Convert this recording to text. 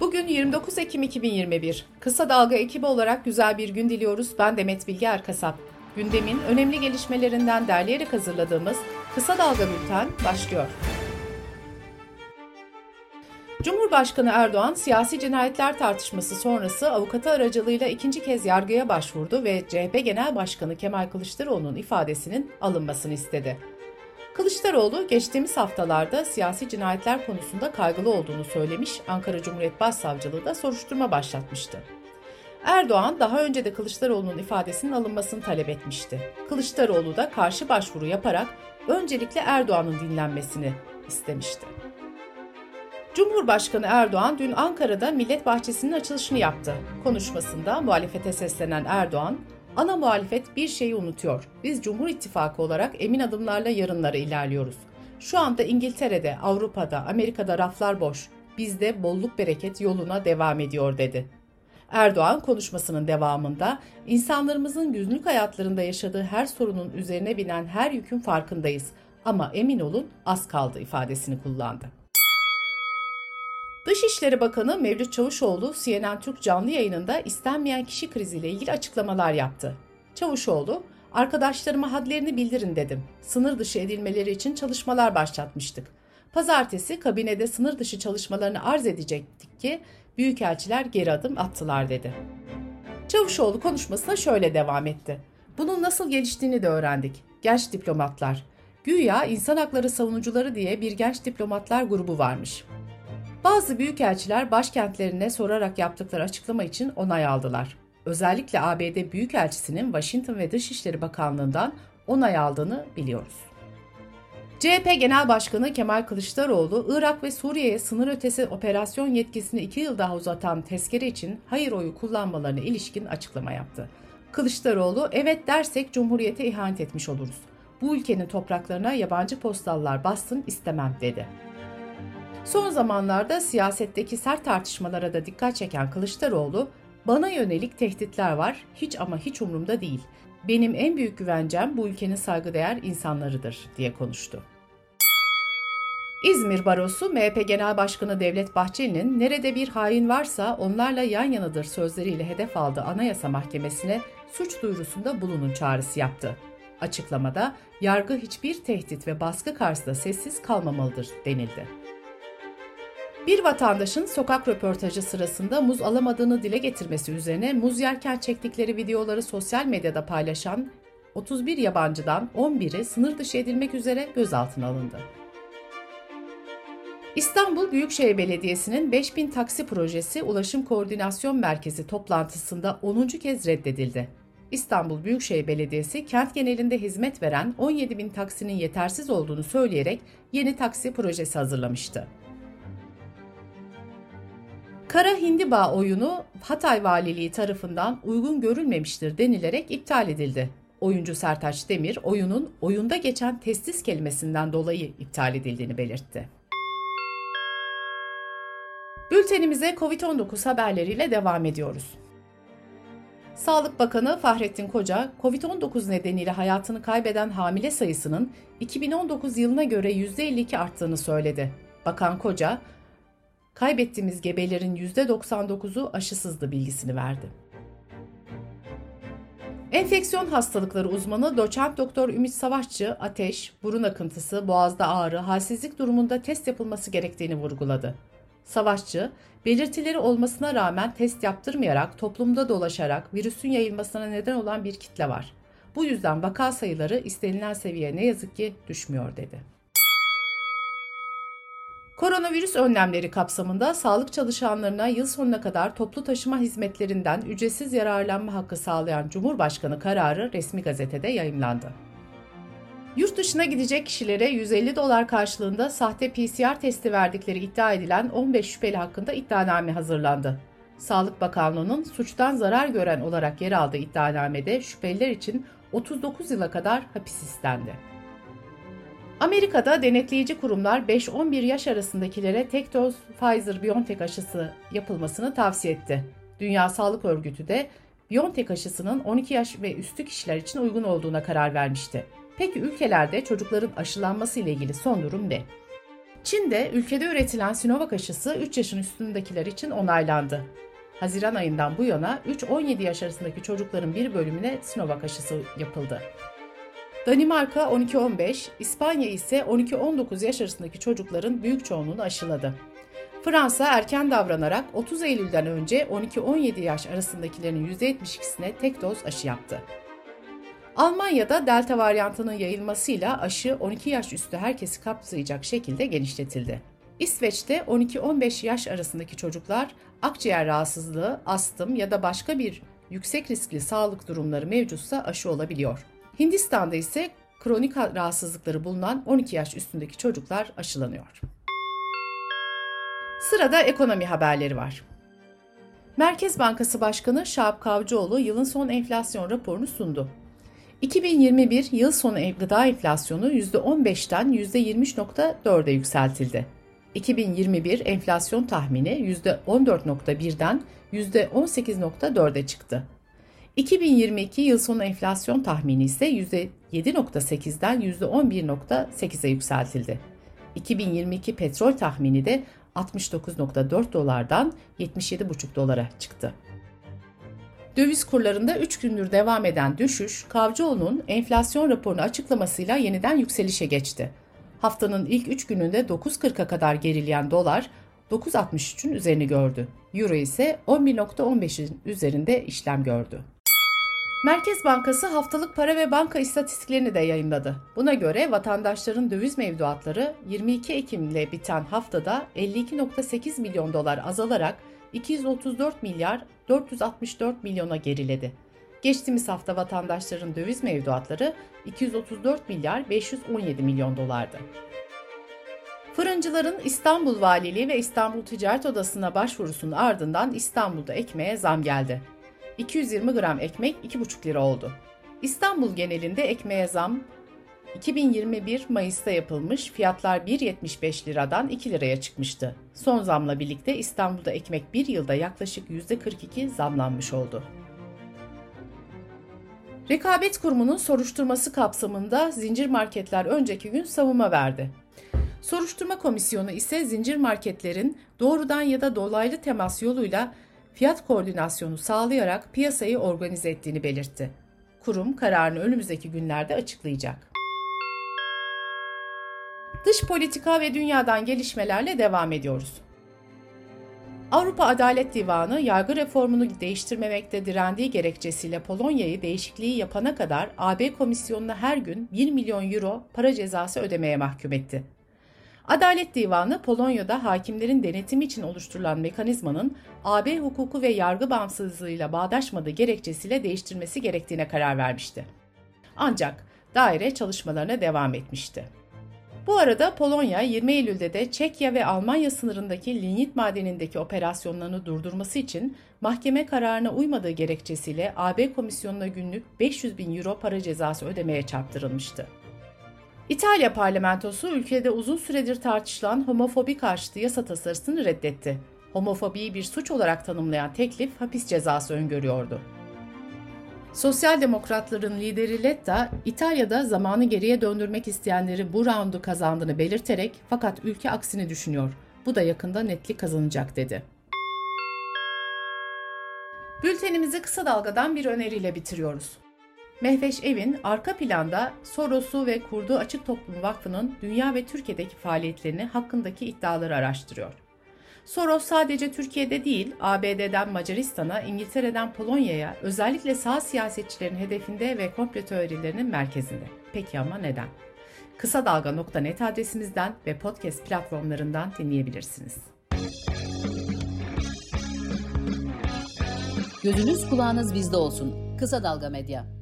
Bugün 29 Ekim 2021. Kısa Dalga ekibi olarak güzel bir gün diliyoruz. Ben Demet Bilge Erkasap. Gündemin önemli gelişmelerinden derleyerek hazırladığımız Kısa Dalga Bülten başlıyor. Cumhurbaşkanı Erdoğan siyasi cinayetler tartışması sonrası avukatı aracılığıyla ikinci kez yargıya başvurdu ve CHP Genel Başkanı Kemal Kılıçdaroğlu'nun ifadesinin alınmasını istedi. Kılıçdaroğlu geçtiğimiz haftalarda siyasi cinayetler konusunda kaygılı olduğunu söylemiş, Ankara Cumhuriyet Başsavcılığı da soruşturma başlatmıştı. Erdoğan daha önce de Kılıçdaroğlu'nun ifadesinin alınmasını talep etmişti. Kılıçdaroğlu da karşı başvuru yaparak öncelikle Erdoğan'ın dinlenmesini istemişti. Cumhurbaşkanı Erdoğan dün Ankara'da Millet Bahçesi'nin açılışını yaptı. Konuşmasında muhalefete seslenen Erdoğan, ana muhalefet bir şeyi unutuyor. Biz Cumhur İttifakı olarak emin adımlarla yarınlara ilerliyoruz. Şu anda İngiltere'de, Avrupa'da, Amerika'da raflar boş. Bizde bolluk bereket yoluna devam ediyor dedi. Erdoğan konuşmasının devamında insanlarımızın günlük hayatlarında yaşadığı her sorunun üzerine binen her yükün farkındayız ama emin olun az kaldı ifadesini kullandı. Dışişleri Bakanı Mevlüt Çavuşoğlu CNN Türk canlı yayınında istenmeyen kişi kriziyle ilgili açıklamalar yaptı. Çavuşoğlu, arkadaşlarıma hadlerini bildirin dedim. Sınır dışı edilmeleri için çalışmalar başlatmıştık. Pazartesi kabinede sınır dışı çalışmalarını arz edecektik ki büyükelçiler geri adım attılar dedi. Çavuşoğlu konuşmasına şöyle devam etti. Bunun nasıl geliştiğini de öğrendik. Genç diplomatlar. Güya insan hakları savunucuları diye bir genç diplomatlar grubu varmış. Bazı büyükelçiler başkentlerine sorarak yaptıkları açıklama için onay aldılar. Özellikle ABD Büyükelçisi'nin Washington ve Dışişleri Bakanlığı'ndan onay aldığını biliyoruz. CHP Genel Başkanı Kemal Kılıçdaroğlu, Irak ve Suriye'ye sınır ötesi operasyon yetkisini iki yıl daha uzatan tezkere için hayır oyu kullanmalarına ilişkin açıklama yaptı. Kılıçdaroğlu, evet dersek Cumhuriyete ihanet etmiş oluruz. Bu ülkenin topraklarına yabancı postallar bastın istemem dedi. Son zamanlarda siyasetteki sert tartışmalara da dikkat çeken Kılıçdaroğlu, bana yönelik tehditler var, hiç ama hiç umurumda değil. Benim en büyük güvencem bu ülkenin saygıdeğer insanlarıdır diye konuştu. İzmir Barosu MHP Genel Başkanı Devlet Bahçeli'nin nerede bir hain varsa onlarla yan yanadır sözleriyle hedef aldığı Anayasa Mahkemesi'ne suç duyurusunda bulunun çağrısı yaptı. Açıklamada yargı hiçbir tehdit ve baskı karşısında sessiz kalmamalıdır denildi. Bir vatandaşın sokak röportajı sırasında muz alamadığını dile getirmesi üzerine muz yerken çektikleri videoları sosyal medyada paylaşan 31 yabancıdan 11'i sınır dışı edilmek üzere gözaltına alındı. İstanbul Büyükşehir Belediyesi'nin 5000 taksi projesi Ulaşım Koordinasyon Merkezi toplantısında 10. kez reddedildi. İstanbul Büyükşehir Belediyesi kent genelinde hizmet veren 17 bin taksinin yetersiz olduğunu söyleyerek yeni taksi projesi hazırlamıştı. Kara Hindiba oyunu Hatay Valiliği tarafından uygun görülmemiştir denilerek iptal edildi. Oyuncu Sertaç Demir oyunun oyunda geçen testis kelimesinden dolayı iptal edildiğini belirtti. Bültenimize COVID-19 haberleriyle devam ediyoruz. Sağlık Bakanı Fahrettin Koca, COVID-19 nedeniyle hayatını kaybeden hamile sayısının 2019 yılına göre %52 arttığını söyledi. Bakan Koca, kaybettiğimiz gebelerin %99'u aşısızdı bilgisini verdi. Enfeksiyon hastalıkları uzmanı doçent doktor Ümit Savaşçı ateş, burun akıntısı, boğazda ağrı, halsizlik durumunda test yapılması gerektiğini vurguladı. Savaşçı, belirtileri olmasına rağmen test yaptırmayarak toplumda dolaşarak virüsün yayılmasına neden olan bir kitle var. Bu yüzden vaka sayıları istenilen seviyeye ne yazık ki düşmüyor dedi. Koronavirüs önlemleri kapsamında sağlık çalışanlarına yıl sonuna kadar toplu taşıma hizmetlerinden ücretsiz yararlanma hakkı sağlayan Cumhurbaşkanı kararı resmi gazetede yayımlandı. Yurt dışına gidecek kişilere 150 dolar karşılığında sahte PCR testi verdikleri iddia edilen 15 şüpheli hakkında iddianame hazırlandı. Sağlık Bakanlığı'nın suçtan zarar gören olarak yer aldığı iddianamede şüpheliler için 39 yıla kadar hapis istendi. Amerika'da denetleyici kurumlar 5-11 yaş arasındakilere tek doz Pfizer-BioNTech aşısı yapılmasını tavsiye etti. Dünya Sağlık Örgütü de BioNTech aşısının 12 yaş ve üstü kişiler için uygun olduğuna karar vermişti. Peki ülkelerde çocukların aşılanması ile ilgili son durum ne? Çin'de ülkede üretilen Sinovac aşısı 3 yaşın üstündekiler için onaylandı. Haziran ayından bu yana 3-17 yaş arasındaki çocukların bir bölümüne Sinovac aşısı yapıldı. Danimarka 12-15, İspanya ise 12-19 yaş arasındaki çocukların büyük çoğunluğunu aşıladı. Fransa erken davranarak 30 Eylül'den önce 12-17 yaş arasındakilerin %72'sine tek doz aşı yaptı. Almanya'da delta varyantının yayılmasıyla aşı 12 yaş üstü herkesi kapsayacak şekilde genişletildi. İsveç'te 12-15 yaş arasındaki çocuklar akciğer rahatsızlığı, astım ya da başka bir yüksek riskli sağlık durumları mevcutsa aşı olabiliyor. Hindistan'da ise kronik rahatsızlıkları bulunan 12 yaş üstündeki çocuklar aşılanıyor. Sırada ekonomi haberleri var. Merkez Bankası Başkanı Şahap Kavcıoğlu yılın son enflasyon raporunu sundu. 2021 yıl sonu gıda enflasyonu %15'ten %23.4'e yükseltildi. 2021 enflasyon tahmini %14.1'den %18.4'e çıktı. 2022 yıl sonu enflasyon tahmini ise %7.8'den %11.8'e yükseltildi. 2022 petrol tahmini de 69.4 dolardan 77.5 dolara çıktı. Döviz kurlarında 3 gündür devam eden düşüş, Kavcıoğlu'nun enflasyon raporunu açıklamasıyla yeniden yükselişe geçti. Haftanın ilk 3 gününde 9.40'a kadar gerileyen dolar 9.63'ün üzerini gördü. Euro ise 11.15'in üzerinde işlem gördü. Merkez Bankası haftalık para ve banka istatistiklerini de yayınladı. Buna göre vatandaşların döviz mevduatları 22 Ekim ile biten haftada 52.8 milyon dolar azalarak 234 milyar 464 milyona geriledi. Geçtiğimiz hafta vatandaşların döviz mevduatları 234 milyar 517 milyon dolardı. Fırıncıların İstanbul Valiliği ve İstanbul Ticaret Odası'na başvurusunun ardından İstanbul'da ekmeğe zam geldi. 220 gram ekmek 2,5 lira oldu. İstanbul genelinde ekmeğe zam 2021 Mayıs'ta yapılmış fiyatlar 1.75 liradan 2 liraya çıkmıştı. Son zamla birlikte İstanbul'da ekmek bir yılda yaklaşık %42 zamlanmış oldu. Rekabet Kurumu'nun soruşturması kapsamında zincir marketler önceki gün savunma verdi. Soruşturma komisyonu ise zincir marketlerin doğrudan ya da dolaylı temas yoluyla fiyat koordinasyonu sağlayarak piyasayı organize ettiğini belirtti. Kurum kararını önümüzdeki günlerde açıklayacak. Dış politika ve dünyadan gelişmelerle devam ediyoruz. Avrupa Adalet Divanı yargı reformunu değiştirmemekte direndiği gerekçesiyle Polonya'yı değişikliği yapana kadar AB Komisyonu'na her gün 1 milyon euro para cezası ödemeye mahkum etti. Adalet Divanı Polonya'da hakimlerin denetimi için oluşturulan mekanizmanın AB hukuku ve yargı bağımsızlığıyla bağdaşmadığı gerekçesiyle değiştirmesi gerektiğine karar vermişti. Ancak daire çalışmalarına devam etmişti. Bu arada Polonya 20 Eylül'de de Çekya ve Almanya sınırındaki linyit madenindeki operasyonlarını durdurması için mahkeme kararına uymadığı gerekçesiyle AB Komisyonu'na günlük 500 bin euro para cezası ödemeye çarptırılmıştı. İtalya parlamentosu ülkede uzun süredir tartışılan homofobi karşıtı yasa tasarısını reddetti. Homofobiyi bir suç olarak tanımlayan teklif hapis cezası öngörüyordu. Sosyal Demokratların lideri Letta, İtalya'da zamanı geriye döndürmek isteyenlerin bu raundu kazandığını belirterek fakat ülke aksini düşünüyor. Bu da yakında netlik kazanacak dedi. Bültenimizi kısa dalgadan bir öneriyle bitiriyoruz. Mehveş Evin arka planda Soros'u ve kurduğu Açık Toplum Vakfı'nın dünya ve Türkiye'deki faaliyetlerini hakkındaki iddiaları araştırıyor. Soros sadece Türkiye'de değil, ABD'den Macaristan'a, İngiltere'den Polonya'ya, özellikle sağ siyasetçilerin hedefinde ve komplo teorilerinin merkezinde. Peki ama neden? Kısa Dalga.net adresimizden ve podcast platformlarından dinleyebilirsiniz. Gözünüz kulağınız bizde olsun. Kısa Dalga Medya.